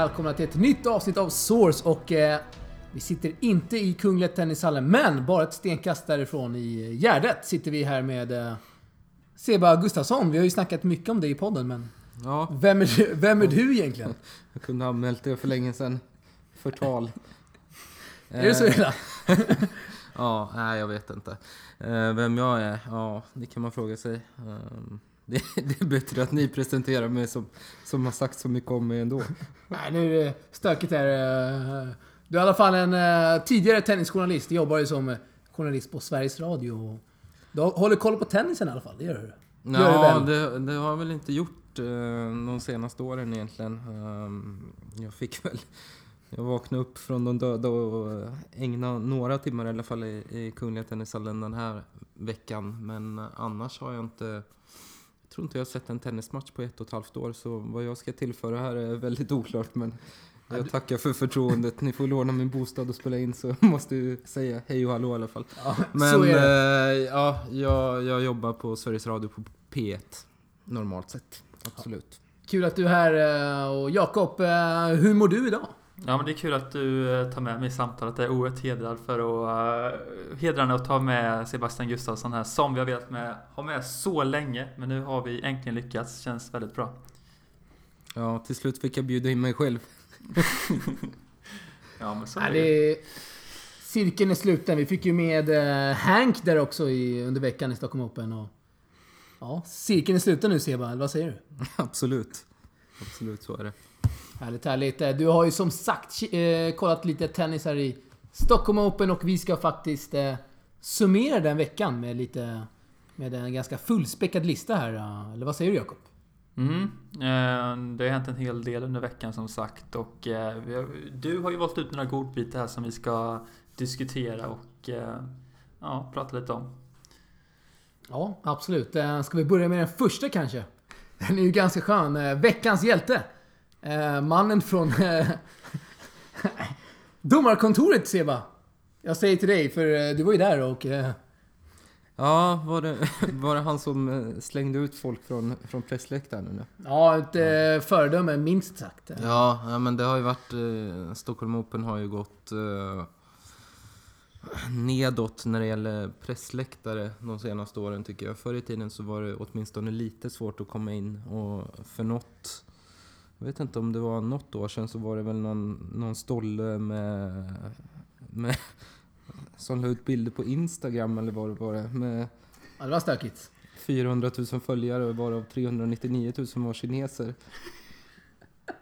välkomna till ett nytt avsnitt av Source och eh, vi sitter inte i Kungliga Tennishallen, men bara ett stenkast därifrån i Gärdet sitter vi här med eh, Seba Gustafsson. Vi har ju snackat mycket om det i podden, men Ja, vem är du, vem är du egentligen? jag kunde ha anmält det för länge sedan. Förtal. Är det så Eh, illa? Ja, nej jag vet inte. Eh, Vem jag är? Ja, det kan man fråga sig. Det, det är bättre att ni presenterar mig som, som har sagt så mycket om mig ändå. Nej, nu är det stökigt här. eh, Du är i alla fall en eh, tidigare tennisjournalist. Du jobbar ju som eh, journalist på Sveriges Radio. Du håller koll på tennisen i alla fall, det gör du. Ja, det, det har jag väl inte gjort de senaste åren egentligen. Ehm, Jag fick väl... Jag vaknade upp från de döda och ägnade några timmar i alla fall i, i Kungliga Tennishallen den här veckan. Men annars har jag inte... Jag tror inte jag sett en tennismatch på ett och ett halvt år, så vad jag ska tillföra här är väldigt oklart. Men jag tackar för förtroendet. Ni får låna min bostad och spela in, så måste jag säga hej och hallå i alla fall. Ja, Men eh, ja, jag, jag jobbar på Sveriges Radio på P1 normalt sett. Absolut. Kul att du är här eh, och Jakob, eh, hur mår du idag? Ja men det är kul att du eh, tar med mig i samtalet. Jag är oerhört hedrad för att uh, hedrande att ta med Sebastian Gustafsson här som vi har velat med, ha med så länge. Men nu har vi äntligen lyckats. Känns väldigt bra. Ja, till slut fick jag bjuda in mig själv. Ja men så är det det. är... Cirkeln är sluten. Vi fick ju med eh, Hank där också i, under veckan i Stockholm Open. Och, ja, cirkeln är sluten nu Seba, vad säger du? Absolut. Absolut, så är det. Härligt, härligt. Eh, Du har ju som sagt eh, kollat lite tennis här i Stockholm Open och vi ska faktiskt eh, summera den veckan med lite... Med en ganska fullspäckad lista här. Eller vad säger du Jakob? Mm. Eh, det har hänt en hel del under veckan som sagt. Och har, du har ju valt ut några godbitar här som vi ska diskutera och ja, prata lite om. Ja, absolut. Ska vi börja med den första kanske? Den är ju ganska skön. Veckans hjälte. Eh, Mannen från... eh, Domarkontoret Seba. Jag säger till dig, för eh, du var ju där och... eh, Ja, var det, var det han som eh, slängde ut folk från, från pressläktaren nu? Ja, ett eh, föredöme minst sagt. Ja, ja, men det har ju varit... Eh, Stockholm Open har ju gått eh, nedåt när det gäller pressläktare de senaste åren tycker jag. Förr i tiden så var det åtminstone lite svårt att komma in och för något... Jag vet inte om det var något år sedan så var det väl någon, någon stolle med... med som la ut bilder på Instagram eller vad det var det, med Ja, det var stökigt. 400 000 följare varav 399 000 var kineser.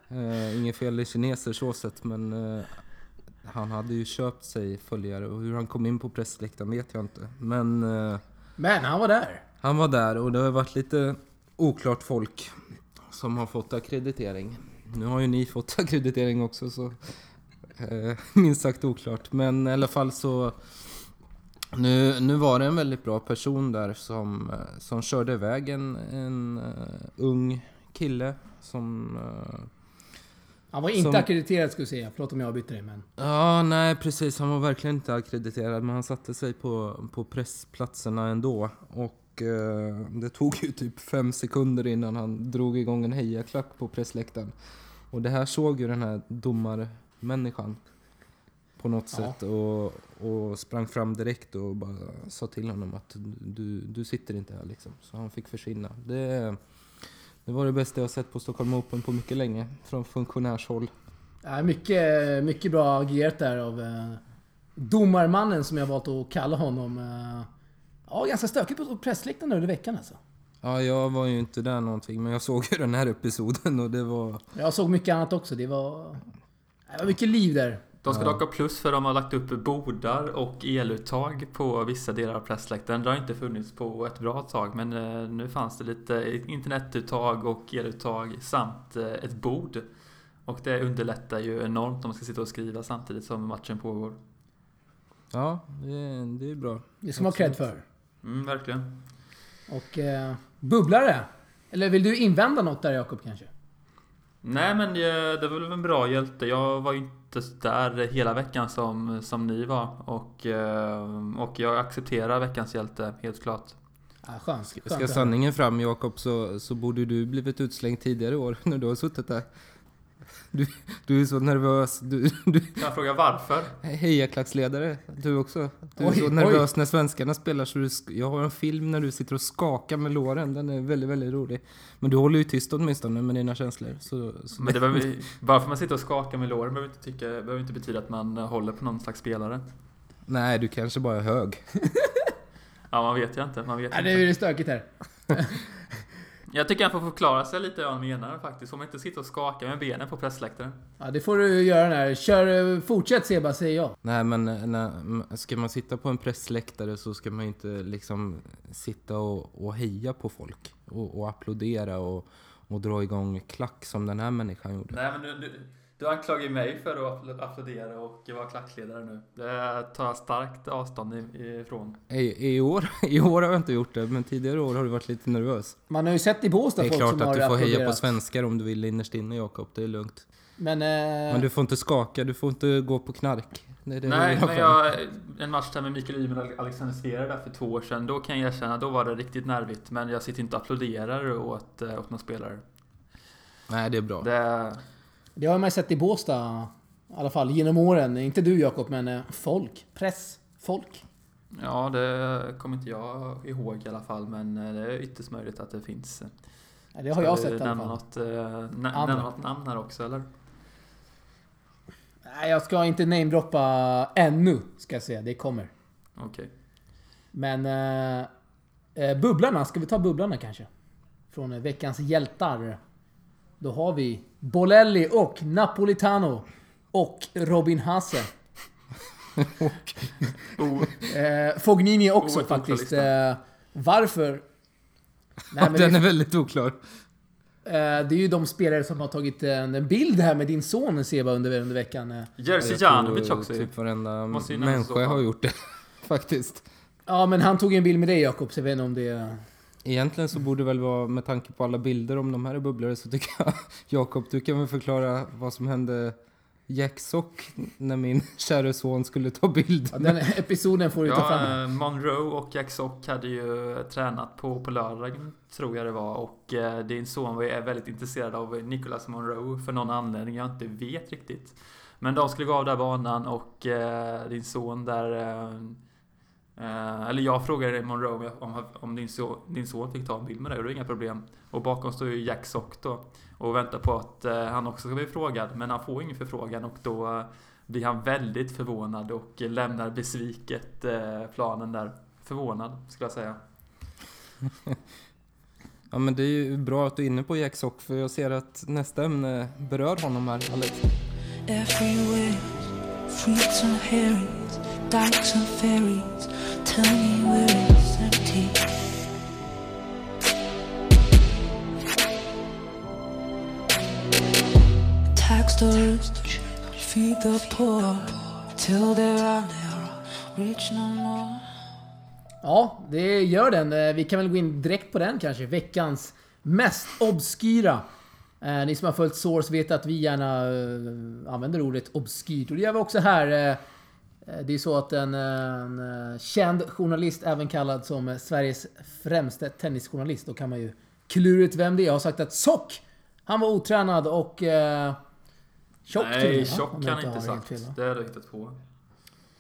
Eh, inget fel i kineser så sett men eh, han hade ju köpt sig följare och hur han kom in på pressläktaren vet jag inte. Men eh, Men han var där. han var där och det har varit lite oklart folk som har fått akkreditering. Nu har ju ni fått akkreditering också så eh, minst sagt oklart. Men i alla fall så nu, nu var det en väldigt bra person där som, eh, som körde iväg en, en eh, ung kille som... eh, Han var inte Som- akkrediterad skulle jag säga. Förlåt om jag avbryter dig men... Ja, nej precis. Han var verkligen inte akkrediterad men han satte sig på, på pressplatserna ändå. Och eh, det tog ju typ fem sekunder innan han drog igång en hejaklack på pressläktaren. Och det här såg ju den här domarmänniskan på något Ja. sätt och, och sprang fram direkt och bara sa till honom att du, du sitter inte här liksom. Så han fick försvinna. Det, det var det bästa jag sett på Stockholm Open på mycket länge från funktionärshåll. Ja, mycket, mycket bra agerat där av eh, domarmannen som jag valt att kalla honom. Eh, ja, ganska stökigt på pressläktaren under veckan alltså. Ja, jag var ju inte där någonting, men jag såg ju den här episoden och det var... Jag såg mycket annat också. Det var... Det var mycket liv där. De ska Ja. dock ha plus för de har lagt upp bordar och eluttag på vissa delar av pressläktaren. Det har inte funnits på ett bra tag men eh, nu fanns det lite internetuttag och eluttag samt eh, ett bord. Och det underlättar ju enormt om man ska sitta och skriva samtidigt som matchen pågår. Ja, det, det är bra. Det ska man ha cred för. Mm, verkligen. Och... Eh, bubblare! Eller vill du invända något där Jakob kanske? Nej men det, det var väl en bra hjälte. Jag var ju inte där hela veckan som, som ni var. Och, eh, och jag accepterar veckans hjälte, helt klart. Ja, skönt. skönt Ska sanningen fram Jakob så, så borde du blivit utslängd tidigare i år när du har suttit där. Du, du är så nervös. Du, du Kan jag fråga varför? hejaklacksledare, du också. Du är Oj, så nervös när svenskarna spelar så du, Jag har en film när du sitter och skakar med låren. Den är väldigt, väldigt rolig. Men du håller ju tyst åtminstone med dina känslor. Så, så Men det behöver, bara för att man sitter och skakar med låren behöver inte, tycka, behöver inte betyda att man håller på någon slags spelare. Nej, du kanske bara är hög. Ja, man vet ju inte. Man vet Ja, inte. det är det stökigt här. Jag tycker han får förklara sig lite vad han menar faktiskt. Får man inte sitta och skaka med benen på pressläktaren? Ja, det får du göra här. Kör, fortsätt Seba, säger jag. Nej, men när, ska man sitta på en pressläktare så ska man ju inte liksom sitta och, och heja på folk. Och, och applådera och, och dra igång klack som den här människan gjorde. Nej, men du, du, du anklagar ju mig för att appl- applådera och vara klackledare nu. Det tar jag starkt avstånd ifrån. I, i, år, I år har jag inte gjort det, men tidigare år har du varit lite nervös. Man har ju sett i Båstad Det är folk klart som att har du får heja på svenskar om du vill innerst inne Jakob, det är lugnt. Men... Eh, Men du får inte skaka, du får inte gå på knark. Det är det Nej, har men jag, en match där med Mikael Ymer och Alexander Zverev där för två år sedan, då kan jag erkänna, då var det riktigt nervigt. Men jag sitter inte och applåderar åt, eh, åt någon spelare. Nej, det är bra. Det, Det har man ju sett i Båstad. I alla fall genom åren. Inte du Jakob, men eh, folk. Press. Folk. ja, det kommer inte jag ihåg i alla fall, men eh, det är ytterst möjligt att det finns. Ja, det har jag sett i alla fall. något, eh, Andra. nämna något namn här också, eller? Nej, jag ska inte namedroppa ännu, ska jag säga. Det kommer. Okej. Men... Eh, bubblarna, ska vi ta bubblarna kanske? Från veckans hjältar. Då har vi Bolelli och Napolitano. Och Robin Hasse. Oh, Eh, Fognini också faktiskt. Eh, varför? Nej, den det, är väldigt oklar. eh, det är ju de spelare som har tagit en bild här med din son Seba under, under veckan. eh. Jerzy Janovic också. Typ varenda människa har gjort det. Faktiskt. Ja, men han tog en bild med dig Jakob, så jag vet inte om det... Egentligen så borde det väl vara, med tanke på alla bilder om de här är bubblare, så tycker jag Jakob, du kan väl förklara vad som hände Jack Sock när min kära son skulle ta bild. Ja, den episoden får du ta fram. Ja, eh, Monroe och Jack Sock hade ju tränat på, på lördagen, tror jag det var. Och eh, din son var ju väldigt intresserad av Nicholas Monroe för någon anledning jag inte vet riktigt. Men de skulle gå av där banan och eh, din son där... Eh, eh, eller jag frågade Monroe om, om, om din, son, din son fick ta en bild med dig och det var inga problem. Och bakom står ju Jack Sock då och väntar på att eh, han också ska bli frågad. Men han får ingen förfrågan och då eh, blir han väldigt förvånad och lämnar besviket eh, planen där. Förvånad, skulle jag säga. Ja men det är ju bra att du är inne på Jack Sock, för jag ser att nästa ämne berör honom här, Alex. Everywhere, fruits and herrings, dykes and ferries. Tell me where it's empty. Tax the rich, feed the poor, till are never rich no more. Ja, det gör den. Eh, vi kan väl gå in direkt på den kanske. Veckans mest obskyra. Eh, ni som har följt Source vet att vi gärna eh, använder ordet obskyrt. Och det gör vi också här. Eh, det är så att en, eh, en eh, känd journalist, även kallad som eh, Sveriges främste tennisjournalist, då kan man ju klura ut vem det är, har sagt att Sock, han var otränad och... Eh, tjock Nej, tjock jag han inte sagt. fel? Det har du hittat på.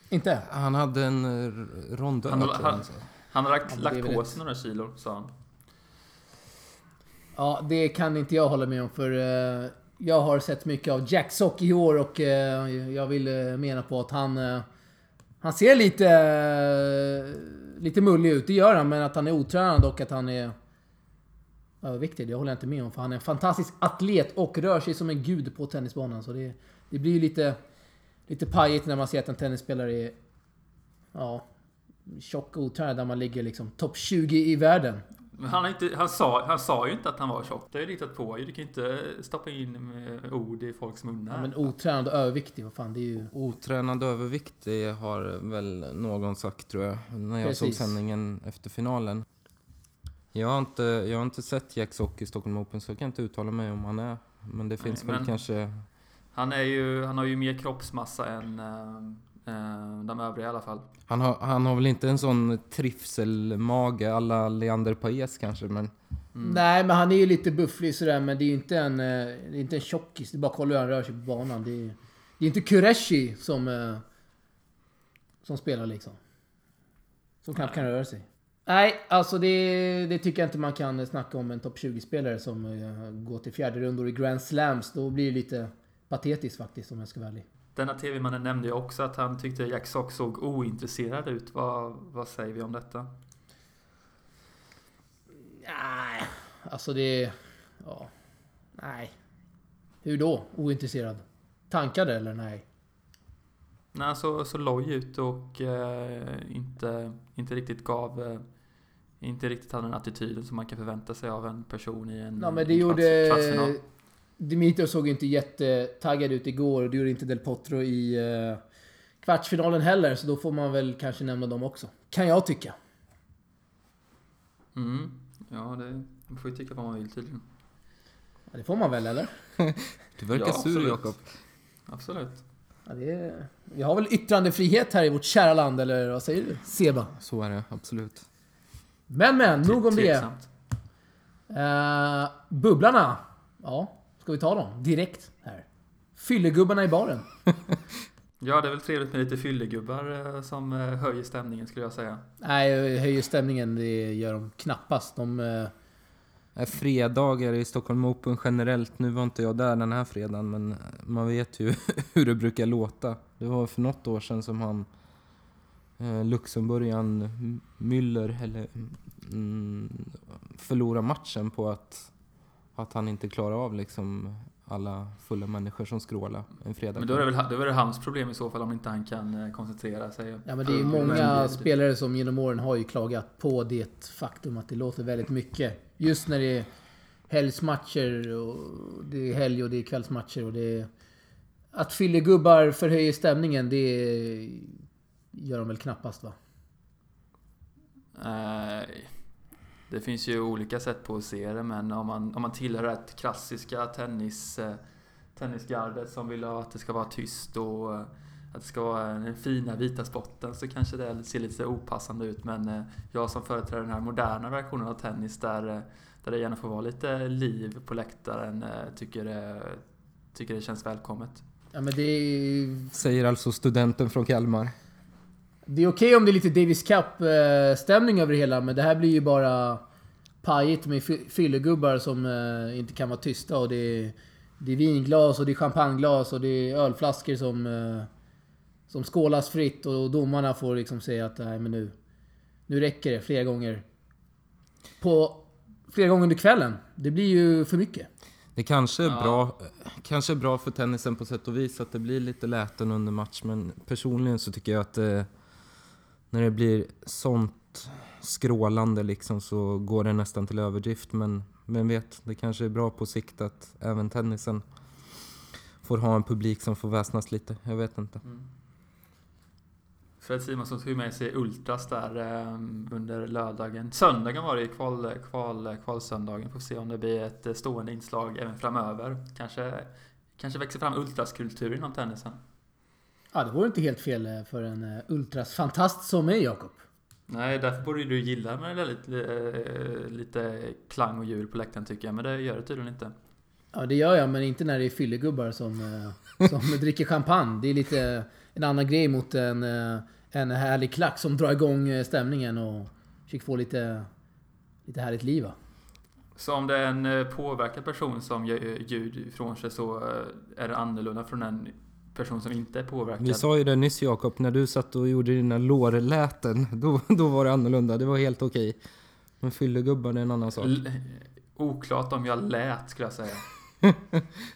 Inte? Han hade en eh, rondör. Han, han, han sa. han har lagt, lagt är på sig några kilo, sa han. Ja, det kan inte jag hålla med om för eh, jag har sett mycket av Jack Sock i år och eh, jag vill eh, mena på att han han ser lite... lite mullig ut, det gör han, men att han är otränad och att han är överviktig, det håller jag inte med om. För han är en fantastisk atlet och rör sig som en gud på tennisbanan. Så det, det blir ju lite, lite pajigt när man ser att en tennisspelare är... Ja... Tjock och otränad där man ligger liksom topp 20 i världen. Men han, har inte, han, sa, han sa ju inte att han var tjock. Det har ju hittat på ju. Du kan ju inte stoppa in med ord i folks munnar. Ja, men otränad och överviktig, vad fan det är ju... Otränad övervikt, det har väl någon sagt tror jag, när jag såg Precis. sändningen efter finalen. Jag har inte, jag har inte sett Jack Sock i Stockholm Open, så jag kan inte uttala mig om han är. Men det finns Nej, väl men- kanske... Han, är ju, han har ju mer kroppsmassa än eh, eh, de övriga i alla fall. Han har, han har väl inte en sån trivselmage alla Leander Paes kanske, men... Nej, men han är ju lite bufflig sådär, men det är ju inte en, eh, det är inte en tjockis. Det är bara att kolla hur han rör sig på banan. Det är, det är inte Kureshi som, eh, som spelar liksom. Som knappt kan röra sig. Nej, alltså det, det tycker jag inte man kan snacka om en topp 20-spelare som eh, går till fjärde rundor i Grand Slams. Då blir det lite patetiskt faktiskt om jag ska vara ärlig. Denna TV-mannen nämnde ju också att han tyckte Jack Sock såg ointresserad ut. Vad, vad säger vi om detta? Nej, alltså det... Ja. Nej. Hur då? Ointresserad? Tankad eller nej? Nej, så, så loj ut och eh, inte, inte riktigt gav... Eh, inte riktigt hade den attityden som man kan förvänta sig av en person i en Ja, men det en gjorde... Plats, Dimitrov såg inte jättetaggad ut igår och det gjorde inte Del Potro i eh, kvartsfinalen heller. Så då får man väl kanske nämna dem också. Kan jag tycka. Mm. Ja, det, man får ju tycka vad man vill tydligen. Ja, det får man väl eller? Du verkar Ja, sur absolut. Jakob. Absolut. Ja, det är... Vi har väl yttrandefrihet här i vårt kära land, eller vad säger du? Seba? Så är det, absolut. Men men, nog om det. Uh, bubblarna. Ja, ska vi ta dem direkt här? Fyllegubbarna i baren. Ja, det är väl trevligt med lite fyllegubbar eh, som eh, höjer stämningen skulle jag säga. Nej, höjer stämningen, det gör de knappast. De... eh, Är fredagar i Stockholm Open generellt, nu var inte jag där den här fredagen, men man vet ju hur det brukar låta. Det var för något år sedan som han, eh, Luxemburgaren Müller, eller, mm, förlorade matchen på att, att han inte klarar av liksom alla fulla människor som skrålar en fredag. Men då är det väl då är det hans problem i så fall om inte han kan eh, koncentrera sig. Ja men det är ju många spelare som genom åren har ju klagat på det faktum att det låter väldigt mycket. Just när det är helgsmatcher och det är helg och det är kvällsmatcher och det är... Att fyllegubbar förhöjer stämningen, det gör de väl knappast va? Nej. Det finns ju olika sätt på att se det, men om man, om man tillhör ett klassiska tennis, eh, tennisgardet som vill ha att det ska vara tyst och eh, att det ska vara den fina vita spotten så kanske det ser lite opassande ut. Men eh, jag som företräder den här moderna versionen av tennis där, där det gärna får vara lite liv på läktaren tycker, det, tycker det känns välkommet. Ja men det är... Säger alltså studenten från Kalmar. Det är okej om det är lite Davis Cup-stämning över det hela, men det här blir ju bara pajigt med fy- fyllegubbar som eh, inte kan vara tysta och det är, det är vinglas och det är champagneglas och det är ölflaskor som, eh, som skålas fritt och domarna får liksom säga att nej men nu, nu räcker det flera gånger. På flera gånger under kvällen. Det blir ju för mycket. Det kanske är, Ja. bra, kanske är bra för tennisen på sätt och vis att det blir lite läten under match, men personligen så tycker jag att det, när det blir sånt skrålande liksom så går det nästan till överdrift. Men vem vet, det kanske är bra på sikt att även tennisen får ha en publik som får väsnas lite. Jag vet inte. Mm. Fred Simonsson tog med sig Ultras där eh, under lördagen. Söndagen var det ju, kval, kval, kvalsöndagen. Får se om det blir ett eh, stående inslag även framöver. Kanske, kanske växer fram Ultraskultur inom tennisen. Ja, det vore inte helt fel eh, för en eh, ultrasfantast som mig, Jakob. Nej, därför borde ju du gilla med det lite, eh, lite klang och ljud på läktaren tycker jag. Men det gör det tydligen inte. Ja, det gör jag, men inte när det är fyllegubbar som, som dricker champagne. Det är lite en annan grej mot en, en härlig klack som drar igång stämningen och försöker få lite, lite härligt liv. Va? Så om det är en påverkad person som gör ljud ifrån sig så är det annorlunda från en person som inte är påverkad. Vi sa ju det nyss Jakob, när du satt och gjorde dina lårläten, då, då var det annorlunda. Det var helt okej. Men fyllegubbar det är en annan sak. L- oklart om jag lät skulle jag säga.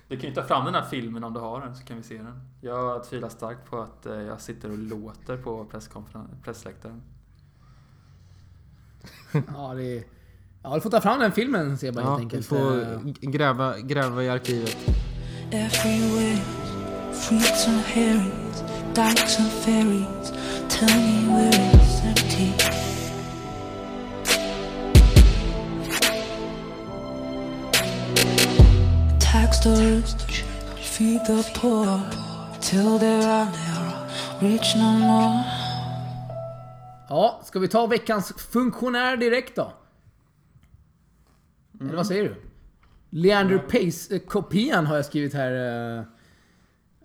Du kan ju ta fram den här filmen om du har den så kan vi se den. Jag tvivlar starkt på att eh, jag sitter och låter på pressläktaren. Ja, det är... Ja, du får ta fram den filmen, bara Ja, helt vi enkelt. får Eh, gräva, gräva i arkivet. Everywhere, fruits and herrings, dykes and ferries. Tell me where it's empty. Tax the rich, feed the poor, till there are never rich no more. Ja, ska vi ta veckans funktionär direkt då? Eller vad säger du? Leander Pace-kopian har jag skrivit här.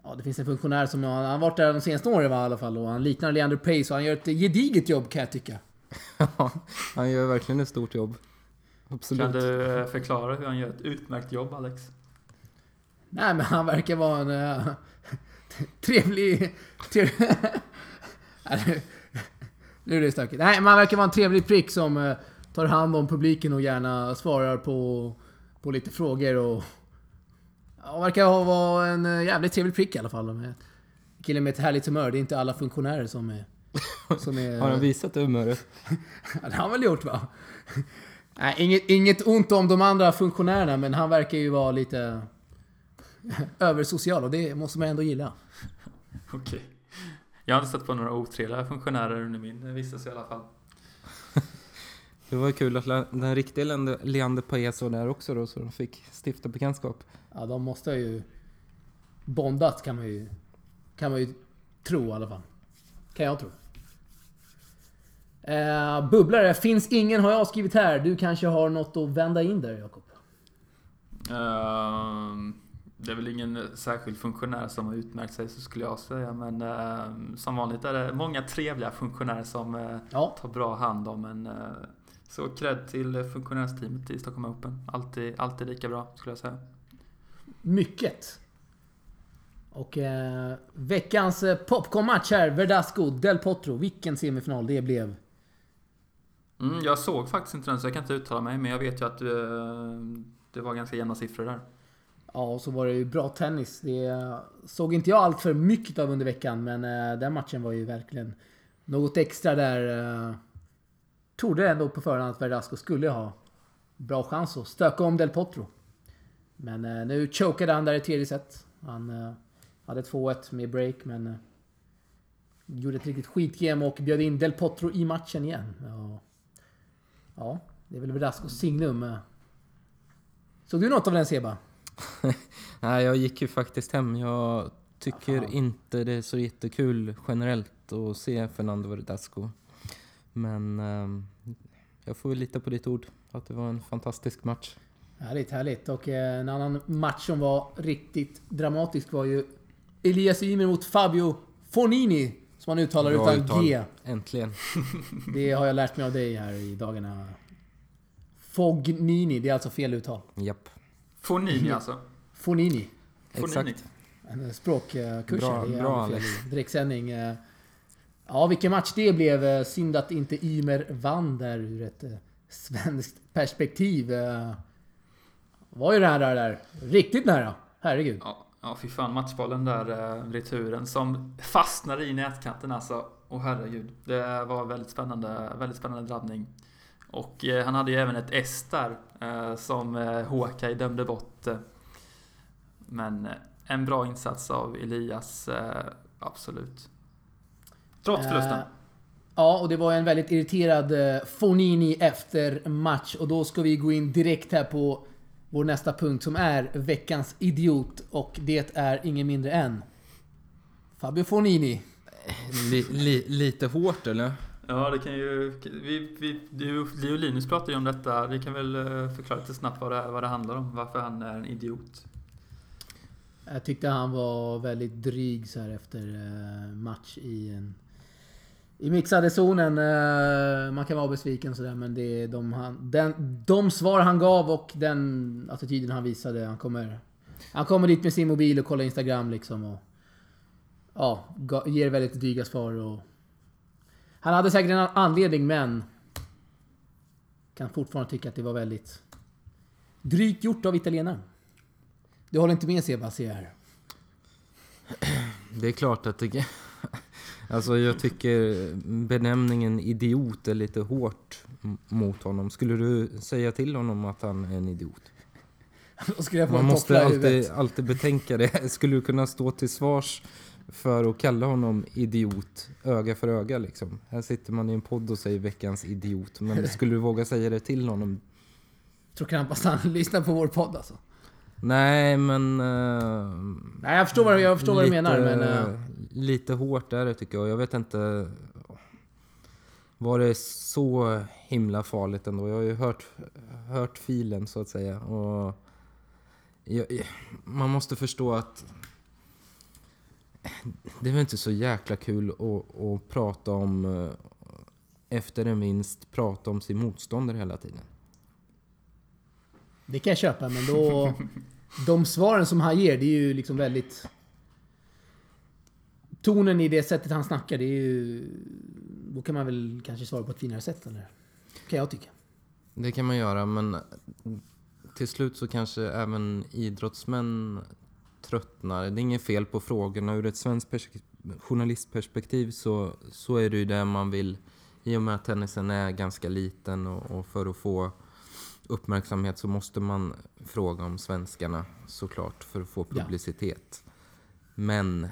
Ja, det finns en funktionär som han har varit där de senaste åren va, i alla fall och han liknar Leander Pace och han gör ett gediget jobb kan jag tycka. Ja, han gör verkligen ett stort jobb. Kan Absolut. du eh, förklara hur han gör ett utmärkt jobb Alex? Nej men han verkar vara en uh, trevlig... trevlig nu- är det stökigt. Nej, men han verkar vara en trevlig prick som eh, tar hand om publiken och gärna svarar på, på lite frågor och... Ja, verkar ha- vara en eh, jävligt trevlig prick i alla fall. Med killen med ett härligt humör. Det är inte alla funktionärer som är... Som är Har han visat humöret? Ja, det har han väl gjort va? Nej, inget, inget ont om de andra funktionärerna, men han verkar ju vara lite översocial och det måste man ändå gilla. Okej. Jag har inte stött på några otrevliga funktionärer under min vistelse i alla fall. Det var kul att den riktiga Leander- Leander Paes var där också då, så de fick stifta bekantskap. Ja, de måste ju bondat kan man ju, kan man ju tro i alla fall. Kan jag tro. Eh, bubblare, finns ingen har jag skrivit här. Du kanske har något att vända in där Jakob? Ehm, det är väl ingen särskild funktionär som har utmärkt sig så skulle jag säga. Men ehm, som vanligt är det många trevliga funktionärer som eh, Ja, tar bra hand om en. Eh, så cred till funktionärsteamet i Stockholm Open. Alltid, alltid lika bra skulle jag säga. mycket. Och eh, veckans eh, popcornmatch här. Verdasco, Del Potro. Vilken semifinal det blev. Mm, jag såg faktiskt inte den så jag kan inte uttala mig. Men jag vet ju att eh, det var ganska jämna siffror där. Ja, och så var det ju bra tennis. Det såg inte jag allt för mycket av under veckan, men eh, den matchen var ju verkligen något extra där. Trodde ändå på förhand att Verdasco skulle ha bra chans att stöka om Del Potro. Men eh, nu chokade han där i tredje set. Han eh, hade 2-1 med break, men eh, gjorde ett riktigt skitgame och bjöd in Del Potro i matchen igen. Ja, ja det är väl Verdascos signum. eh. Såg du något av den Seba? Nej, jag gick ju faktiskt hem. Jag tycker Fan. inte det är så jättekul generellt att se Fernando Verdasco. Men ehm, jag får väl lita på ditt ord, att det var en fantastisk match. Härligt, härligt. Och eh, en annan match som var riktigt dramatisk var ju Elias Ymer mot Fabio Fonini. Som man uttalar Bra utan uttal. G. Äntligen. Det har jag lärt mig av dig här i dagarna. Fognini, det är alltså fel uttal. Japp. Fonini alltså. Fonini. Exakt. En språkkurs Bra- bra, Alex. Direktsändning. Ja, vilken match det blev. Eh, synd att inte Ymer vann där ur ett eh, svenskt perspektiv. Eh, var ju nära där. Riktigt nära. Herregud. Ja, ja fy fan matchbollen där, returen som fastnade i nätkanten alltså. Åh herregud. Det var väldigt spännande, väldigt spännande drabbning. Och eh, han hade ju även ett S där eh, som eh, Håkai dömde bort. Men en bra insats av Elias, absolut. Trots förlusten. Eh, Ja, och det var en väldigt irriterad eh, Fonini efter match. Och då ska vi gå in direkt här på vår nästa punkt som är veckans idiot. Och det är ingen mindre än Fabio Fonini. Li, li, lite hårt eller? Ja, det kan ju... Vi, vi, du, du och Linus pratade ju om detta. Vi kan väl eh, förklara lite snabbt vad det, vad det handlar om. Varför han är en idiot. Jag tyckte han var väldigt dryg så här efter match i en... I mixade zonen. Eh, man kan vara besviken sådär men det är de, han, den, de svar han gav och den attityden han visade. Han kommer, han kommer dit med sin mobil och kollar Instagram liksom och... Ja, ger väldigt dryga svar och... Han hade säkert en anledning men... Kan fortfarande tycka att det var väldigt... Drygt gjort av italienaren. Du håller inte med Seba, ser jag här. Det är klart att det... Alltså jag tycker benämningen idiot är lite hårt mot honom. Skulle du säga till honom att han är en idiot? Jag Man måste alltid, alltid betänka det. Skulle du kunna stå till svars för att kalla honom idiot öga för öga liksom? Här sitter man i en podd och säger veckans idiot. Men skulle du våga säga det till honom? tror knappast han lyssnar på vår podd alltså. Nej, men... eh, Nej, jag förstår vad, jag förstår vad du menar, men... eh, Lite hårt är det tycker jag. Jag vet inte... var det så himla farligt ändå. Jag har ju hört, hört filen så att säga. Och jag, man måste förstå att det är väl inte så jäkla kul att, att prata om eh, efter en vinst, prata om sin motståndare hela tiden. Det kan jag köpa, men då... de svaren som han ger, det är ju liksom väldigt... Tonen i det sättet han snackar, det är ju... Då kan man väl kanske svara på ett finare sätt, eller? Kan jag tycka. Det kan man göra, men till slut så kanske även idrottsmän tröttnar. Det är inget fel på frågorna. Ur ett svenskt journalistperspektiv så, så är det ju det man vill. I och med att tennisen är ganska liten och, och för att få uppmärksamhet så måste man fråga om svenskarna såklart för att få publicitet. Ja. Men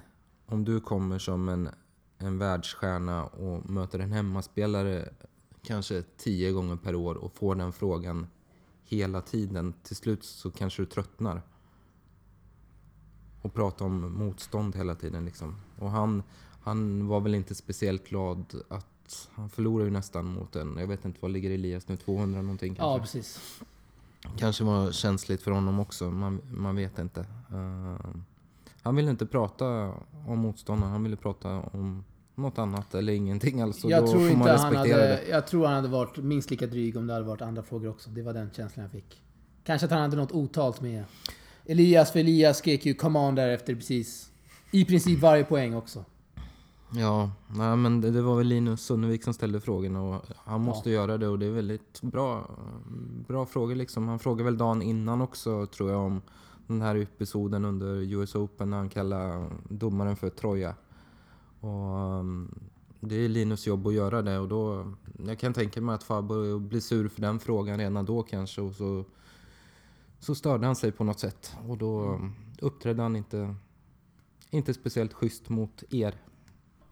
om du kommer som en, en världsstjärna och möter en hemmaspelare kanske tio gånger per år och får den frågan hela tiden. Till slut så kanske du tröttnar. Och prata om motstånd hela tiden liksom. Och han, han var väl inte speciellt glad att han förlorade ju nästan mot en, jag vet inte vad ligger Elias nu, 200 någonting kanske? Ja, precis. Kanske var känsligt för honom också, man, man vet inte. Uh, han ville inte prata om motståndaren, han ville prata om något annat eller ingenting alls. Jag då tror inte han hade, det. Jag tror han hade varit minst lika dryg om det hade varit andra frågor också. Det var den känslan jag fick. Kanske att han hade något otalt med Elias, för Elias skrek ju 'Come on' därefter precis. I princip varje poäng också. Ja, nej, men det, det, var väl Linus Sunnevik som ställde frågorna och han måste ja. göra det och det är väldigt bra, bra frågor liksom. Han frågade väl dagen innan också tror jag om den här episoden under US Open när han kallade domaren för Troja. Och, um, det är Linus jobb att göra det och då... Jag kan tänka mig att Fabio blir sur för den frågan redan då kanske och så, så störde han sig på något sätt och då uppträdde han inte, inte speciellt schysst mot er.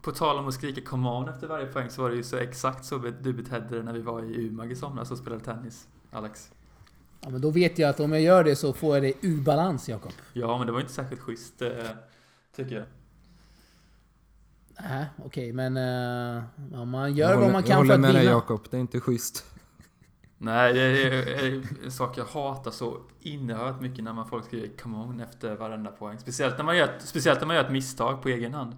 På tal om att skrika 'Come on' efter varje poäng så var det ju så exakt så du betedde dig när vi var i Umag i somras och spelade tennis, Alex. Ja, men då vet jag att om jag gör det så får jag det ur balans, Jakob. Ja, men det var inte särskilt schysst, eh, tycker jag. Nej, okej, okay, men uh, man gör vad man kan för att vinna. Jag håller med dig Jakob, det är inte schysst. Nej, det är en sak jag hatar så innerhört mycket när man folk skriver 'come on' efter varenda poäng. Speciellt när man gör, speciellt när man gör ett misstag på egen hand.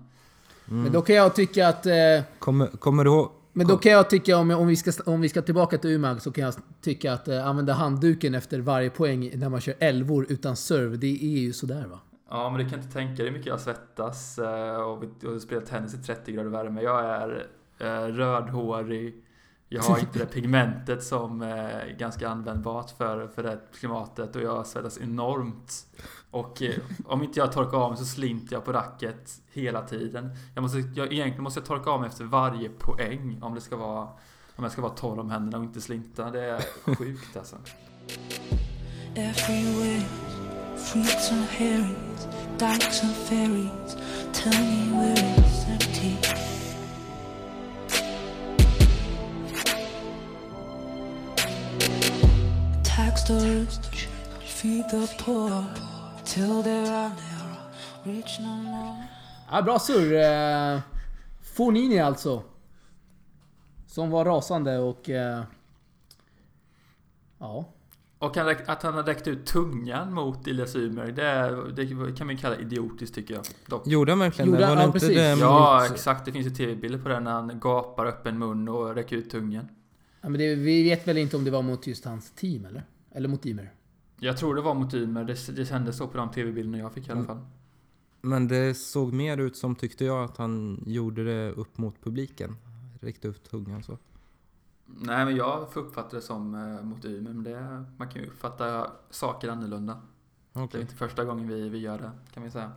Mm. Men då kan jag tycka att... Eh, kommer, kommer du ihåg? Men då kan jag tycka, om, om, vi ska, om vi ska tillbaka till Umag, så kan jag tycka att eh, använda handduken efter varje poäng när man kör elvor utan serve, det är ju sådär va? Ja, men du kan inte tänka dig hur mycket jag svettas eh, och, och spelar tennis i 30 grader värme. Jag är eh, rödhårig, jag har inte det pigmentet som är ganska användbart för, för det klimatet och jag svettas enormt. Och eh, om inte jag torkar av mig så slinter jag på racket hela tiden. Jag måste, jag, egentligen måste jag torka av mig efter varje poäng om det ska vara om jag ska vara torr om händerna och inte slinta. Det är sjukt alltså. Ja, bra surr. Eh, Fornini alltså. Som var rasande och... Eh, ja. Och att han har räckt ut tungan mot Elias Ymer, det, det kan man kalla idiotiskt tycker jag. Dock. Gjorde han verkligen Gjorde, det? Var ja, inte precis. det ja, exakt. Det finns ju tv-bilder på det när han gapar öppen mun och räcker ut tungan. Ja, men det, vi vet väl inte om det var mot just hans team, eller? Eller mot Ymer? Jag tror det var mot Ymer. Det, det kändes så på de tv-bilderna jag fick i alla mm. fall. Men det såg mer ut som, tyckte jag, att han gjorde det upp mot publiken. Räckte upp tungan så. Nej, men jag får uppfatta det som eh, mot Ymer, men det, man kan ju uppfatta saker annorlunda. Okay. Det är inte första gången vi, vi gör det, kan vi säga.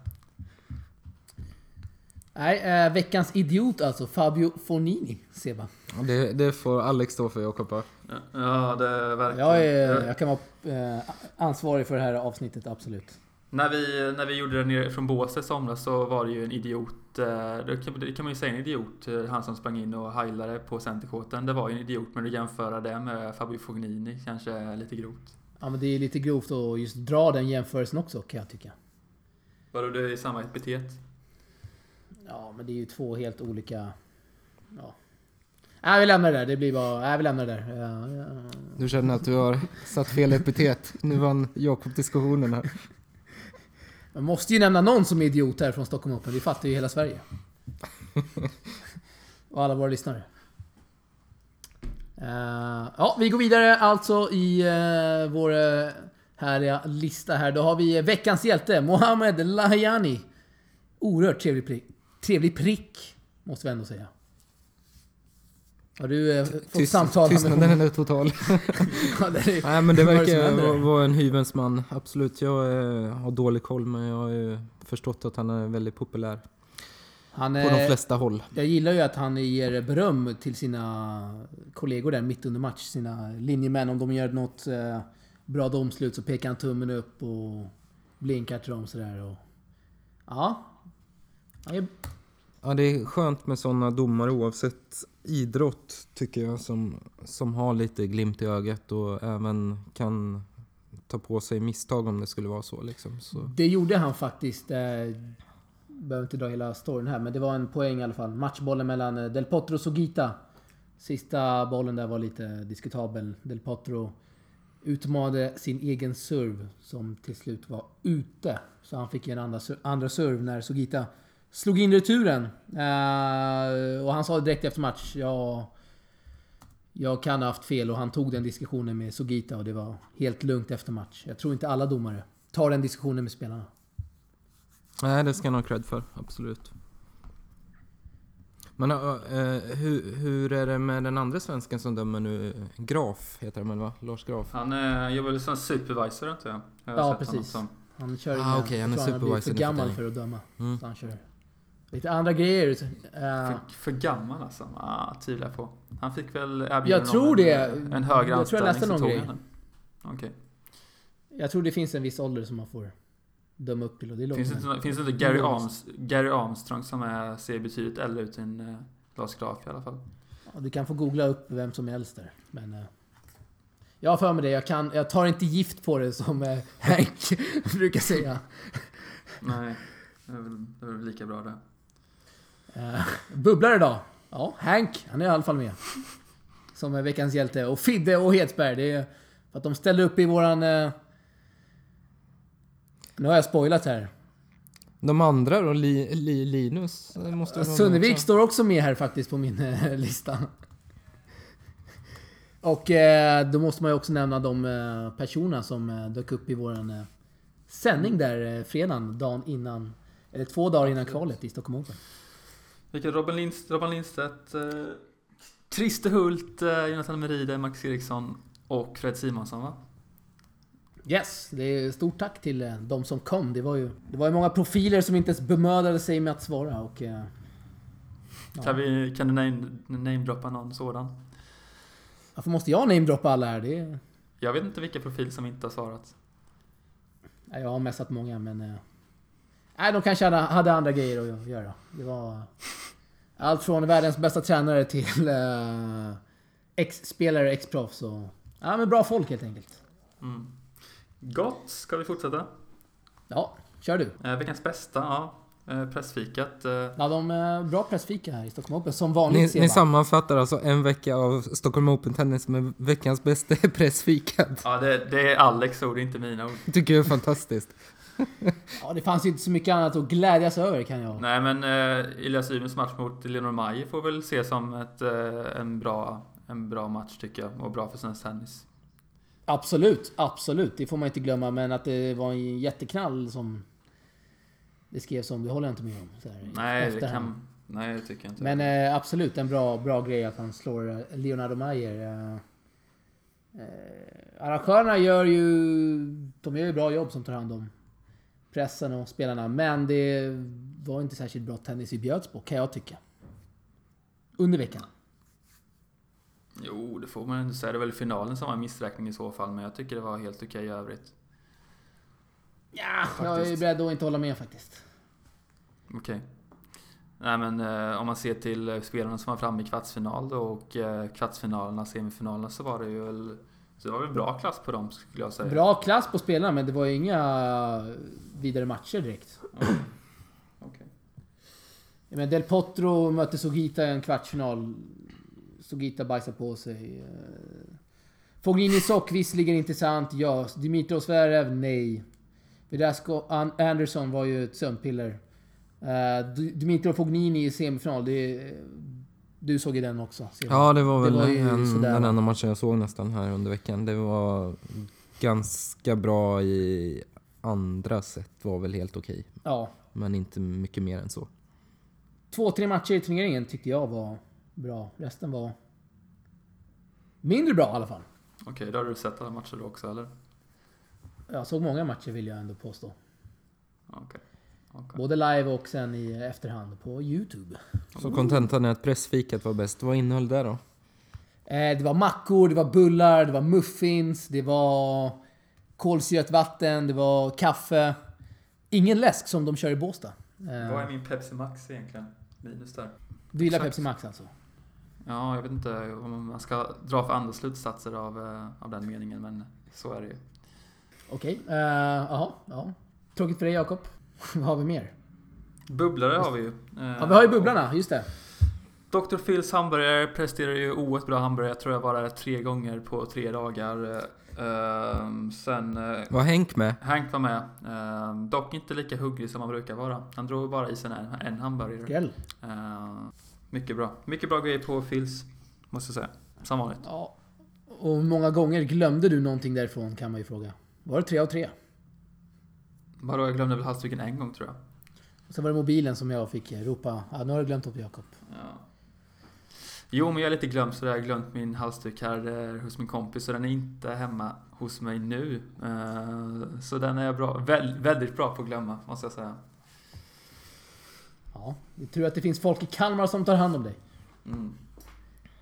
Nej, eh, veckans idiot alltså. Fabio Fornini, Seba. Det, det får Alex stå för, Jakob. Ja, ja, det verkar... Jag, är, jag kan vara eh, ansvarig för det här avsnittet, absolut. När vi, när vi gjorde det nere från Båstad i somras så var det ju en idiot. Eh, det kan, det kan man ju säga en idiot. Eh, han som sprang in och heilade på centerkåten. Det var ju en idiot. Men att jämföra det med Fabio Fognini kanske är lite grovt. Ja men det är lite grovt att just dra den jämförelsen också kan jag tycka. Vadå, det är samma epitet? Ja men det är ju två helt olika... Ja. Nej, vi lämnar det där. Det blir bara... Nej, vi lämnar det där. Ja, ja. Du känner att du har satt fel epitet. Nu vann Jakob diskussionen här. Man måste ju nämna någon som är idiot här från Stockholm Open. Det fattar ju hela Sverige. Och alla våra lyssnare. Eh, ja, vi går vidare alltså i uh, vår uh, härliga lista här. Då har vi veckans hjälte, Mohamed Lahiani. Oerhört trevlig prick. Trevlig prick, måste vi ändå säga. Har du uh, fått Tyst, samtala med tystnaden honom? är total. Ja, det är- Nej men det verkar vara en hyvens man. Absolut, jag eh, har dålig koll men jag har ju förstått att han är väldigt populär Han, på eh, de flesta håll. Jag gillar ju att han ger beröm till sina kollegor där mitt under match. Sina linjemän. Om de gör något eh, bra domslut så pekar han tummen upp och blinkar till dem sådär. Och, ja. Ja, det är skönt med sådana domare oavsett idrott tycker jag som, som har lite glimt i ögat och även kan ta på sig misstag om det skulle vara så liksom. Så. det gjorde han faktiskt. Eh, behöver inte dra hela storyn här, men det var en poäng i alla fall. Matchbollen mellan eh, Del Potro och Sugita. Sista bollen där var lite diskutabel. Del Potro utmanade sin egen serve som till slut var ute. Så han fick en andra, andra serve när Sugita slog in returen. Eh, och han sa direkt efter match, ja... Jag kan ha haft fel och han tog den diskussionen med Sugita och det var helt lugnt efter match. Jag tror inte alla domare tar den diskussionen med spelarna. Nej, det ska han ha cred för, absolut. Men äh, hur, hur är det med den andra svensken som dömer nu? Graf heter han väl va? Lars Graf? Han eh, jobbar väl som supervisor inte jag? jag Ja, precis. Som. Han kör Ah, okej, han är supervisor för nu för gammal för att döma. Mm. Så han kör lite andra grejer. Eh, För, för gammal alltså? Ah, tvivlar jag på. Han fick väl erbjudande Jag tror det. En, en högre Jag tror jag läste någon grej. Okej. jag tror det finns en viss ålder som man får döma upp till och det är. Finns, det inte, finns det inte Gary, Arms, Gary Armstrong som är, ser betydligt äldre ut än eh, Lars Graf i alla fall? Ja, du kan få googla upp vem som äldst där. Men... eh, jag har för mig det. Jag, kan, jag tar inte gift på det som eh, Hank brukar säga. Nej, det är väl, det är väl lika bra det. Uh, bubblar idag. Ja, Hank. Han är i alla fall med. Som är veckans hjälte. Och Fidde och Hedsberg. Det är för att de ställde upp i våran... eh, nu har jag spoilat här. De andra då? Li, li, Linus? Måste Sunnevik också. står också med här faktiskt på min eh, lista. Och eh, då måste man ju också nämna de eh, personerna som eh, dök upp i våran sändning där fredagen, dagen innan. Eller två dagar innan kvalet i Stockholm Open. Vilka Robin, Lindst, Robin Lindstedt, eh, Christer Hult, eh, Jonathan Meride, Max Eriksson och Fred Simonsson va? Yes, det är stort tack till eh, de som kom. Det var ju, det var ju många profiler som inte ens bemödade sig med att svara och... Eh, ja. Kan, vi, kan du name- namedroppa någon sådan? Varför måste jag namedroppa alla här? Det är, Jag vet inte vilka profiler som inte har svarat. jag har messat många men... Eh, nej, de kanske hade, hade andra grejer att göra. Det var... Allt från världens bästa tränare till eh, ex-spelare, ex-proffs och... Ja men bra folk helt enkelt. Mm. Gott, ska vi fortsätta? Ja, kör du. Eh, veckans bästa, ja. Eh, pressfikat. Eh, Ja, de är bra pressfika här i Stockholm Open, som vanligt Ni, ni sammanfattar alltså en vecka av Stockholm Open Tennis med veckans bästa pressfikad. ja, det, det är Alex ord, inte mina ord. tycker jag är fantastiskt. Ja, det fanns ju inte så mycket annat att glädjas över kan jag... Nej, men eh, Elias Ymens match mot Leonor Mayer får väl ses som ett, eh, en, bra, en bra match tycker jag. Och bra för svensk tennis. Absolut, absolut. Det får man inte glömma. Men att det var en jätteknall som det skrevs om, det håller jag inte med om. Här, Nej, det kan, nej, det tycker jag inte. Men eh, absolut en bra, bra grej att han slår eh, Leonardo Mayer. Eh, eh, arrangörerna gör ju... De gör ju bra jobb som tar hand om pressen och spelarna. Men det var inte särskilt bra tennis vi bjöds på, kan jag tycka. Under veckan. Jo, det får man ändå säga. Det är väl finalen som var en missräkning i så fall. Men jag tycker det var helt okej i övrigt. Ja, jag är Faktiskt. beredd att inte hålla med faktiskt. Okej. Nej men eh, om man ser till eh, spelarna som var framme i kvartsfinal då och eh, kvartsfinalerna, semifinalerna så var det ju väl... Så det var väl bra klass på dem skulle jag säga. Bra klass på spelarna, men det var ju inga vidare matcher direkt. Okej. Men Del Potro mötte Sugita i en kvartsfinal. Sugita bajsar på sig. Eh, Fognini Sock, visserligen intressant, ja. Dimitrov Zverev, nej. Vedasco An- Anderson var ju ett sömnpiller. Uh, Dimitrov Fognini i semifinal, det, du såg ju den också. semifinal. Ja, det var väl Det var ju en, den enda matchen jag såg nästan här under veckan. Det var ganska bra i andra set var väl helt okej. Ja. Men inte mycket mer än så. Två, tre matcher i turneringen tyckte jag var bra. Resten var mindre bra i alla fall. Okej, då har du sett alla matcher då också eller? Jag såg många matcher vill jag ändå påstå. Okej. Okej. Både live och sen i efterhand på YouTube. Så kontentan är att pressfikat var bäst. Vad innehöll det då? Eh, det var mackor, det var bullar, det var muffins, det var kolsyrat vatten, det var kaffe. Ingen läsk som de kör i Båstad. Eh, Vad är min Pepsi Max egentligen? Minus där. du gillar exakt. Pepsi Max alltså? Ja, jag vet inte om man ska dra för andra slutsatser av, eh, av den meningen, men så är det ju. Okej. eh, Jaha, ja. Tråkigt för dig Jakob. Vad har vi mer? Bubblare har vi ju. Ja, vi har ju bubblarna, just det. Dr. Phils hamburgare presterar ju oerhört bra hamburgare. Jag tror jag var där tre gånger på tre dagar. Eh, sen... eh, Var Henk med? Hank var med. Eh, dock inte lika hungrig som han brukar vara. Han drog bara i sig en, en hamburgare. Skräll. Eh, mycket bra. Mycket bra grejer på Phils. Måste jag säga. Som vanligt. Ja. Och hur många gånger glömde du någonting därifrån kan man ju fråga. Var det tre av tre? Vadå, jag glömde väl halsduken en gång tror jag. Och sen var det mobilen som jag fick ropa. Ja, nu har du glömt upp Jakob. Ja. Jo, men jag är lite glömd så jag har glömt min halsduk här eh, hos min kompis och den är inte hemma hos mig nu. Eh, Så den är jag bra, väl, väldigt bra på att glömma, måste jag säga. Ja, det är tur att det finns folk i Kalmar som tar hand om dig. Mm.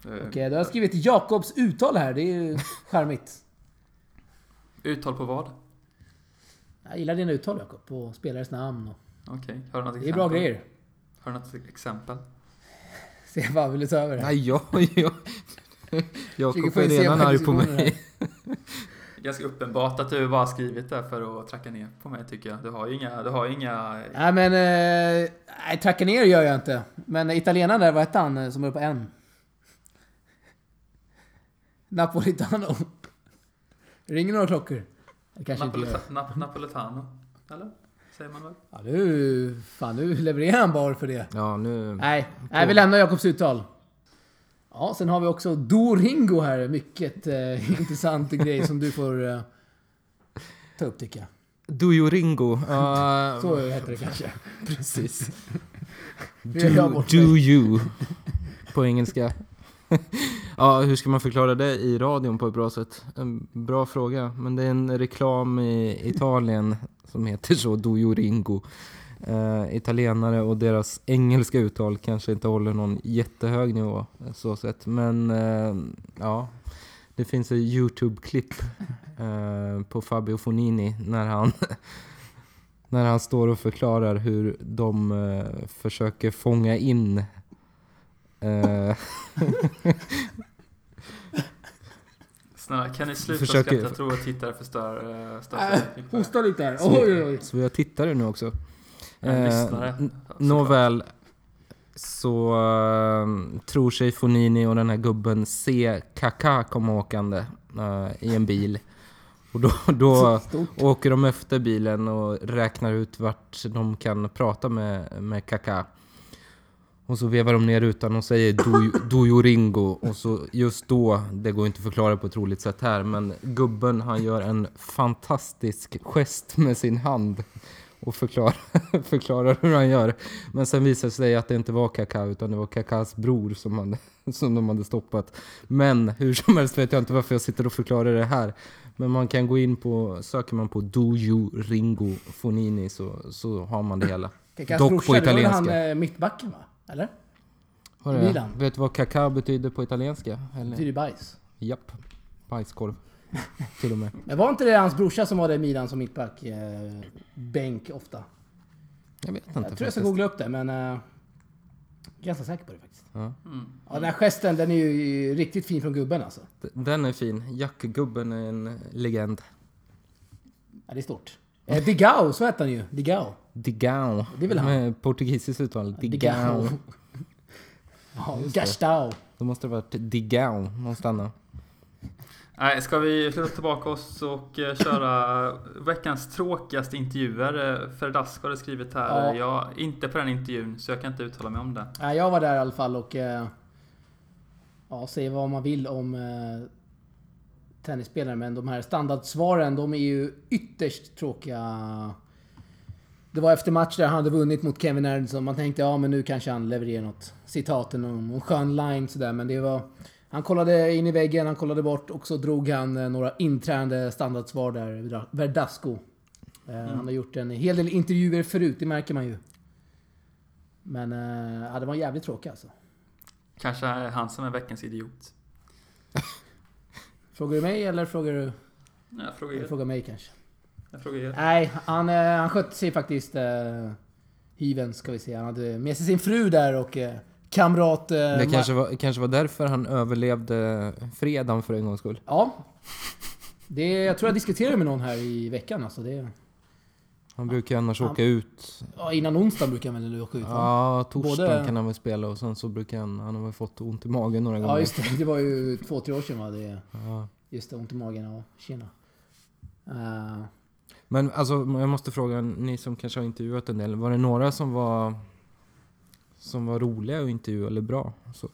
Eh, Okej, då har jag skrivit Jakobs uttal här. Det är ju charmigt. Uttal på vad? Jag gillar dina uttal Jakob. På spelares namn och... Okej, har du något Det är bra exempel? grejer. Har du något exempel? Se vad vill du ta över det? Nej, jag... jag Jakob är redan arg på mig. Ganska uppenbart att du bara har skrivit det för att tracka ner på mig tycker jag. Du har ju inga... Du har inga... Nej men... Eh, nej, tracka ner gör jag inte. Men italienaren där, vad hette han eh, som är på en? Napolitano. Ringer några klockor? Napoleta- Nap Napoletano? Eller? Säger man väl? Ja, nu... Fan, nu levererar han bar för det. Ja, nu... Nej, nej vi lämnar Jakobs uttal. Ja, sen har vi också Doringo här. Mycket eh, intressant grej som du får eh, ta upp tycker jag. Do you ringo? Ja, Så heter det kanske. precis. Do, do you. På engelska. ja, hur ska man förklara det i radion på ett bra sätt? En bra fråga. Men det är en reklam i Italien som heter så, Dojo ringo. Uh, italienare och deras engelska uttal kanske inte håller någon jättehög nivå så sett. Men uh, ja, det finns ett Youtube-klipp uh, på Fabio Fonini när han när han står och förklarar hur de försöker fånga in Snälla, kan ni sluta Försöker- skratta? Jag tror att tittare förstör, uh, stör Äh, hosta lite här. Så- Oj, oj, oj. Så vi har tittare nu också. En Eh, lyssnare. Nåväl, så eh, tror sig Fonini och den här gubben se Kaká komma åkande eh, i en bil. Och då, då åker de efter bilen och räknar ut vart de kan prata med, med Kaká. Och så vevar de ner rutan och säger "Do- Do you ringo? Och så just då, det går inte att förklara på ett roligt sätt här, men gubben han gör en fantastisk gest med sin hand och förklarar, förklarar hur han gör. Men sen visar det sig att det inte var Kaká utan det var Kakás bror som, hade, som de hade stoppat. Men hur som helst vet jag inte varför jag sitter och förklarar det här. Men man kan gå in på, söker man på Do you Ringo Fonini så, så har man det hela. Kakas Dock brorsa, på det var italienska. han eh, mittbacken va? Eller? Du- Milan. Vet du vad Kaká betyder på italienska? Det Eller? betyder bajs. Japp. Bajskorv. Till och med. Men var inte det hans brorsa som var det i Milan som mittback? Eh, bänk ofta. Jag vet inte Jag tror jag ska googla upp det men... Eh, ganska säker på det faktiskt. Ja. Mm. Ja, den här gesten den är ju riktigt fin från gubben alltså. Den är fin. Jackgubben är en legend. Ja, det är stort. Eh, Digao, så heter han ju. Digao. Digao. Det är väl han? Med portugisiskt uttal. Digao. Ja, Gastao. Då måste det varit Digao någonstans. Nej, ska vi flytta tillbaka oss och eh, köra veckans tråkigaste intervjuer? Eh, Ferdasco har skrivit här. Ja. Jag är inte på den intervjun, så jag kan inte uttala mig om det. Nej, jag var där i alla fall och... Eh, ja, säg vad man vill om eh, tennisspelare, men de här standardsvaren, de är ju ytterst tråkiga. Det var efter match där han hade vunnit mot Kevin Ernst man tänkte ja men nu kanske han levererar något citat, någon, någon skön line sådär, men det var... Han kollade in i väggen, han kollade bort och så drog han eh, några intränade standardsvar där, Verdasco. Eh, Han har gjort en hel del intervjuer förut, det märker man ju. Men eh, ja, det var jävligt tråkigt alltså. Kanske är han som är veckans idiot. Frågar du mig eller frågar du... Nej, Jag frågar er. frågar mig kanske? Jag frågar er. Nej, han, eh, han skötte sig faktiskt... Eh, hyven ska vi se. Han hade med sig sin fru där och eh, kamrat... Eh, Det kanske var, kanske var därför han överlevde fredagen för en gångs skull. Ja. Det, jag tror jag diskuterade med någon här i veckan alltså. Det, Han brukar ju annars Han- åka ut. ja, innan onsdag brukar han väl åka ut? Ja, torsdagen Både- kan han väl spela och sen så brukar han... Han har väl fått ont i magen några gånger. Ja just det, det var ju två, tre år sedan va? Det, Ja. just det, ont i magen. Ja, tjena. Eh, Men alltså, jag måste fråga, ni som kanske har intervjuat en del. Var det några som var... Som var roliga att intervjua eller bra? Så,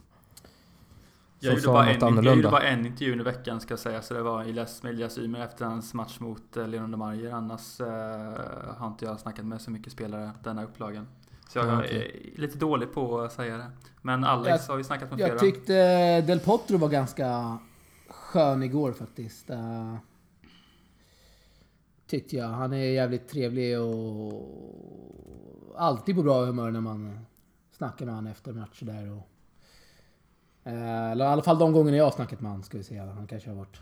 Jag gjorde, bara en, jag gjorde bara en intervju under veckan ska jag säga, så det var Iles Meljas Ymer efter hans match mot eh, Leon de Marger. Annars eh, har inte jag snackat med så mycket spelare denna upplagan. Så jag Ja, är lite dålig på att säga det. Men Alex har ju snackat med flera. jag tyckte Del Potro var ganska skön igår faktiskt. Eh, tyckte jag. Han är jävligt trevlig och alltid på bra humör när man snackar med honom efter matcher där. Och, eller i alla fall de gångerna jag har snackat med honom ska vi säga. Han kanske har varit...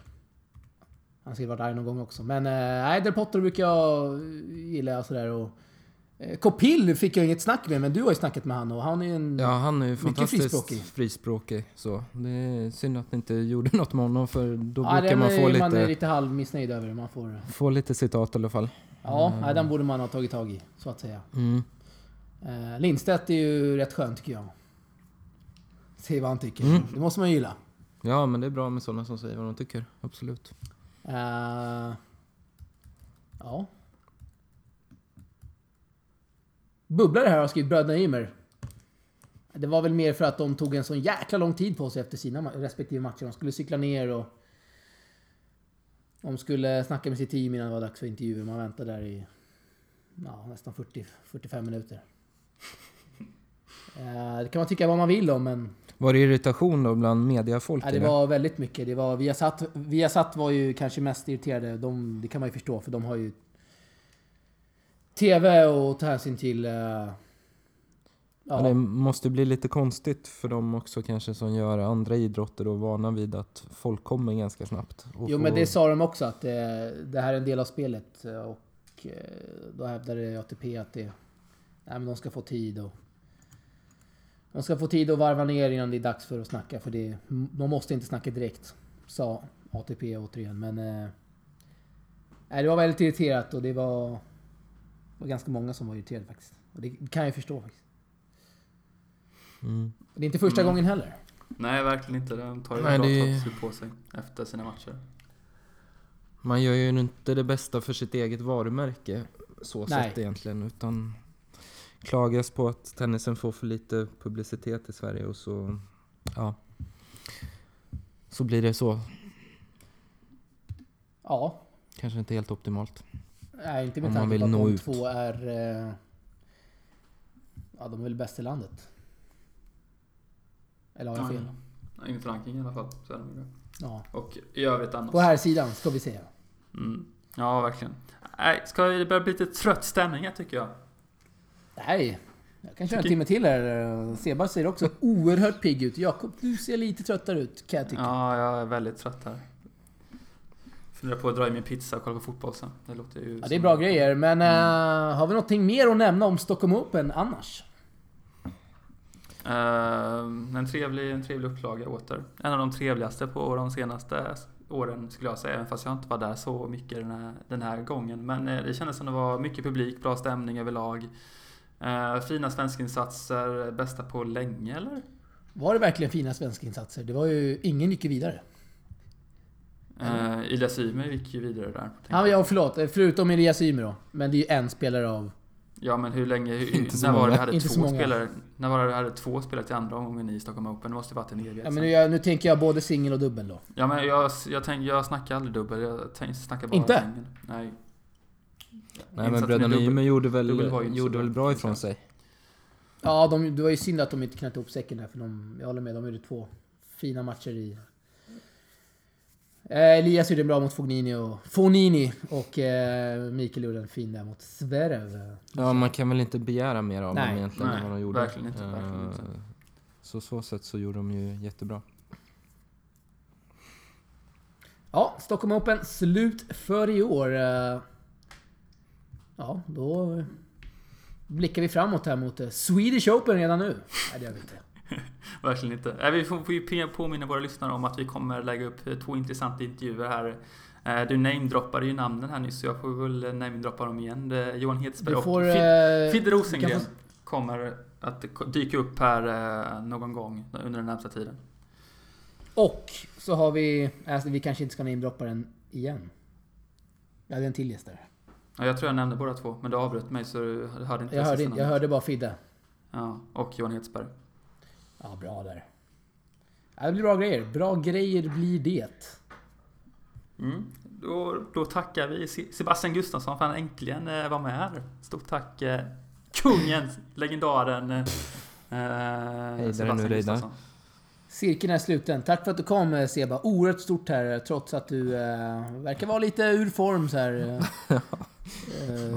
Han har säkert varit arg någon gång också. Men eh, nej, Del Potro brukar jag gilla sådär. Och, eh, Kopil fick jag inget snack med, men du har ju snackat med honom och han är ju en... ja, han är ju Mycket fantastiskt frispråkig. frispråkig. så. Det är synd att ni inte gjorde något med honom för då Ja, brukar man få är, man är lite, lite halvmissnöjd över. Man får... få lite citat i alla fall. Ja, nej, den borde man ha tagit tag i, så att säga. Mm. Eh, Lindstedt är ju rätt skön tycker jag. Se vad han tycker. Mm. Det måste man ju gilla. Ja, men det är bra med sådana som säger vad de tycker. Absolut. Eh, ja. Bubblare här har skrivit Bröderna Ymer. Det var väl mer för att de tog en sån jäkla lång tid på sig efter sina respektive matcher. De skulle cykla ner och... De skulle snacka med sitt team innan det var dags för intervjuer. Man väntade där i... Ja, nästan 40-45 minuter. Eh, det kan man tycka vad man vill om, men... Var det irritation då bland mediafolk? Ja, det eller? var väldigt mycket. Det var, Viasat, Viasat var ju kanske mest irriterade. De, det kan man ju förstå, för de har ju TV och ta hänsyn till. Men det ja, måste bli lite konstigt för dem också kanske som gör andra idrotter och vana vid att folk kommer ganska snabbt. jo, men det sa de också att eh, det här är en del av spelet. Och eh, då hävdade ATP att det, nej, men de ska få tid och de ska få tid att varva ner innan det är dags för att snacka. För det, de måste inte snacka direkt, sa ATP återigen. Men eh, det var väldigt irriterat och det var, var ganska många som var irriterade faktiskt. Och det kan jag förstå faktiskt. Mm. Det är inte första Mm. gången heller. Nej, verkligen inte. De tar ju Nej, bra det- på sig efter sina matcher. Man gör ju inte det bästa för sitt eget varumärke så Nej. sett egentligen. Utan klagas på att tennisen får för lite publicitet i Sverige och så... Ja. Så blir det så. Ja, Kanske inte helt optimalt. nej, inte med tanke på att de ut. två är... Eh, ja, de är väl bäst i landet. Eller har jag fel? Ja, Enligt ranking i alla fall. Så är de ju det. Ja. Och i övrigt annars. På här sidan ska vi säga. Mm. Ja, verkligen. Nej, ska det börja bli lite trött stämning tycker jag. Nej, jag kan köra en timme till här. Seba ser också oerhört pigg ut. Jakob, du ser lite tröttare ut kan jag tycka. Ja, jag är väldigt trött här. Funderar på att dra i min pizza och kolla på fotboll sen. Det låter ju Ja, det är bra grejer, men eh, har vi någonting mer att nämna om Stockholm Open annars? Eh, en, trevlig, en trevlig upplaga åter. En av de trevligaste på de senaste åren skulle jag säga. Även fast jag inte var där så mycket den här, den här gången. Men eh, det kändes som det var mycket publik, bra stämning överlag. Eh, fina svenskinsatser, bästa på länge eller? Var det verkligen fina svenska insatser? Det var ju... Ingen gick ju vidare. Uh, Elias Ymer gick ju vidare där. Ja, ja, förlåt. Förutom Elias Ymer då. Men det är ju en spelare av... Ja men hur länge... Hur, Inte så när var det många. hade Inte så två många. spelare? När var det hade två spelare till andra omgången i Stockholm Open? Det måste ju varit en evighet Ja, men nu, jag, nu tänker jag både singel och dubbel då. Ja men jag, jag, tänk, jag snackar aldrig dubbel, jag tänk, snackar bara Inte? singel. Nej. Nej men bröderna Ymer gjorde väl, inte gjorde väl bra ifrån sig. Ja, de, det var ju synd att de inte knöt ihop säcken där. För de, jag håller med, de gjorde två fina matcher i... Eh, Elias gjorde bra mot Fognini och Fonini och eh, Mikael gjorde en fin där mot Zverev. Ja, man kan väl inte begära mer av Nej, dem egentligen nej, än vad de gjorde. verkligen inte, verkligen inte. Eh, Så så sätt så gjorde de ju jättebra. Ja, Stockholm Open slut för i år. Eh, Ja, då blickar vi framåt här mot eh, Swedish Open redan nu. Nej, det gör vi inte. Verkligen inte. Nej, vi får, ju påminna våra lyssnare om att vi kommer lägga upp eh, två intressanta intervjuer här. Eh, Du namedroppade ju namnen här nyss så jag får väl eh, namedroppa dem igen. Johan Hedberg Du och eh, Fidde Rosengren få- kommer att dyka upp här eh, någon gång under den närmsta tiden. Och så har vi... Alltså, vi kanske inte ska namedroppa den igen. Jag hade en till gäst där. Ja, jag tror jag nämnde båda två, men du avbröt mig så du hörde inte Jag hörde, jag hörde bara Fidde. Ja, och Johan Hedsberg. Ja, bra där. Det blir bra grejer. Bra grejer blir det. Mm. Då, då tackar vi Se- Sebastian Gustafsson för att han äntligen eh, var med här. Stort tack eh, kungen, legendaren eh, Sebastian nu. Gustafsson. Cirkeln är sluten. Tack för att du kom eh, Seba. Oerhört stort här trots att du eh, verkar vara lite ur form så här. Eh,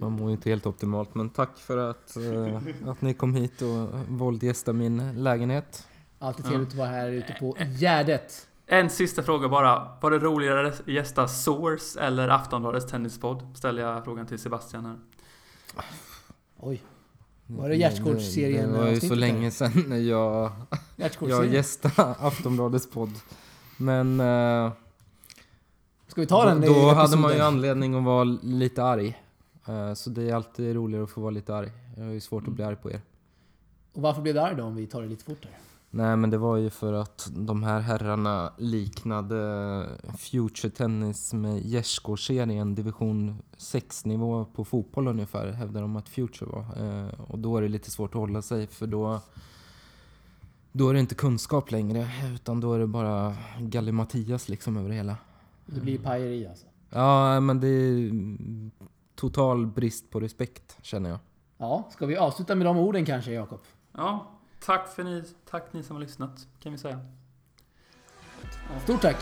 Man mår ju inte helt optimalt, men tack för att, eh, att ni kom hit och våldgästade min lägenhet. alltid trevligt att vara här ute på Gärdet. En sista fråga bara. Var det roligare att gästa Source eller Aftonbladets tennispodd? Ställer jag frågan till Sebastian här. Oj. Var det Gärdsgårdsserien Det var ju så länge sedan när jag, jag gästade Aftonbladets podd. Men eh, Ska vi ta den då, i då hade man ju anledning att vara lite arg. Eh, så det är alltid roligare att få vara lite arg. Jag har ju svårt att bli arg på er. Och varför blev du arg då om vi tar det lite fortare? Nej men det var ju för att de här herrarna liknade Future Tennis med Gärdsgårdsserien division 6-nivå på fotboll ungefär, hävdar de att Future var. Eh, och då är det lite svårt att hålla sig för då då är det inte kunskap längre, utan då är det bara gallimatias liksom över det hela. Det blir pajeri alltså. Ja, men det är total brist på respekt, känner jag. Ja, ska vi avsluta med de orden kanske Jakob? Ja, tack för ni, tack ni som har lyssnat kan vi säga. Stort tack!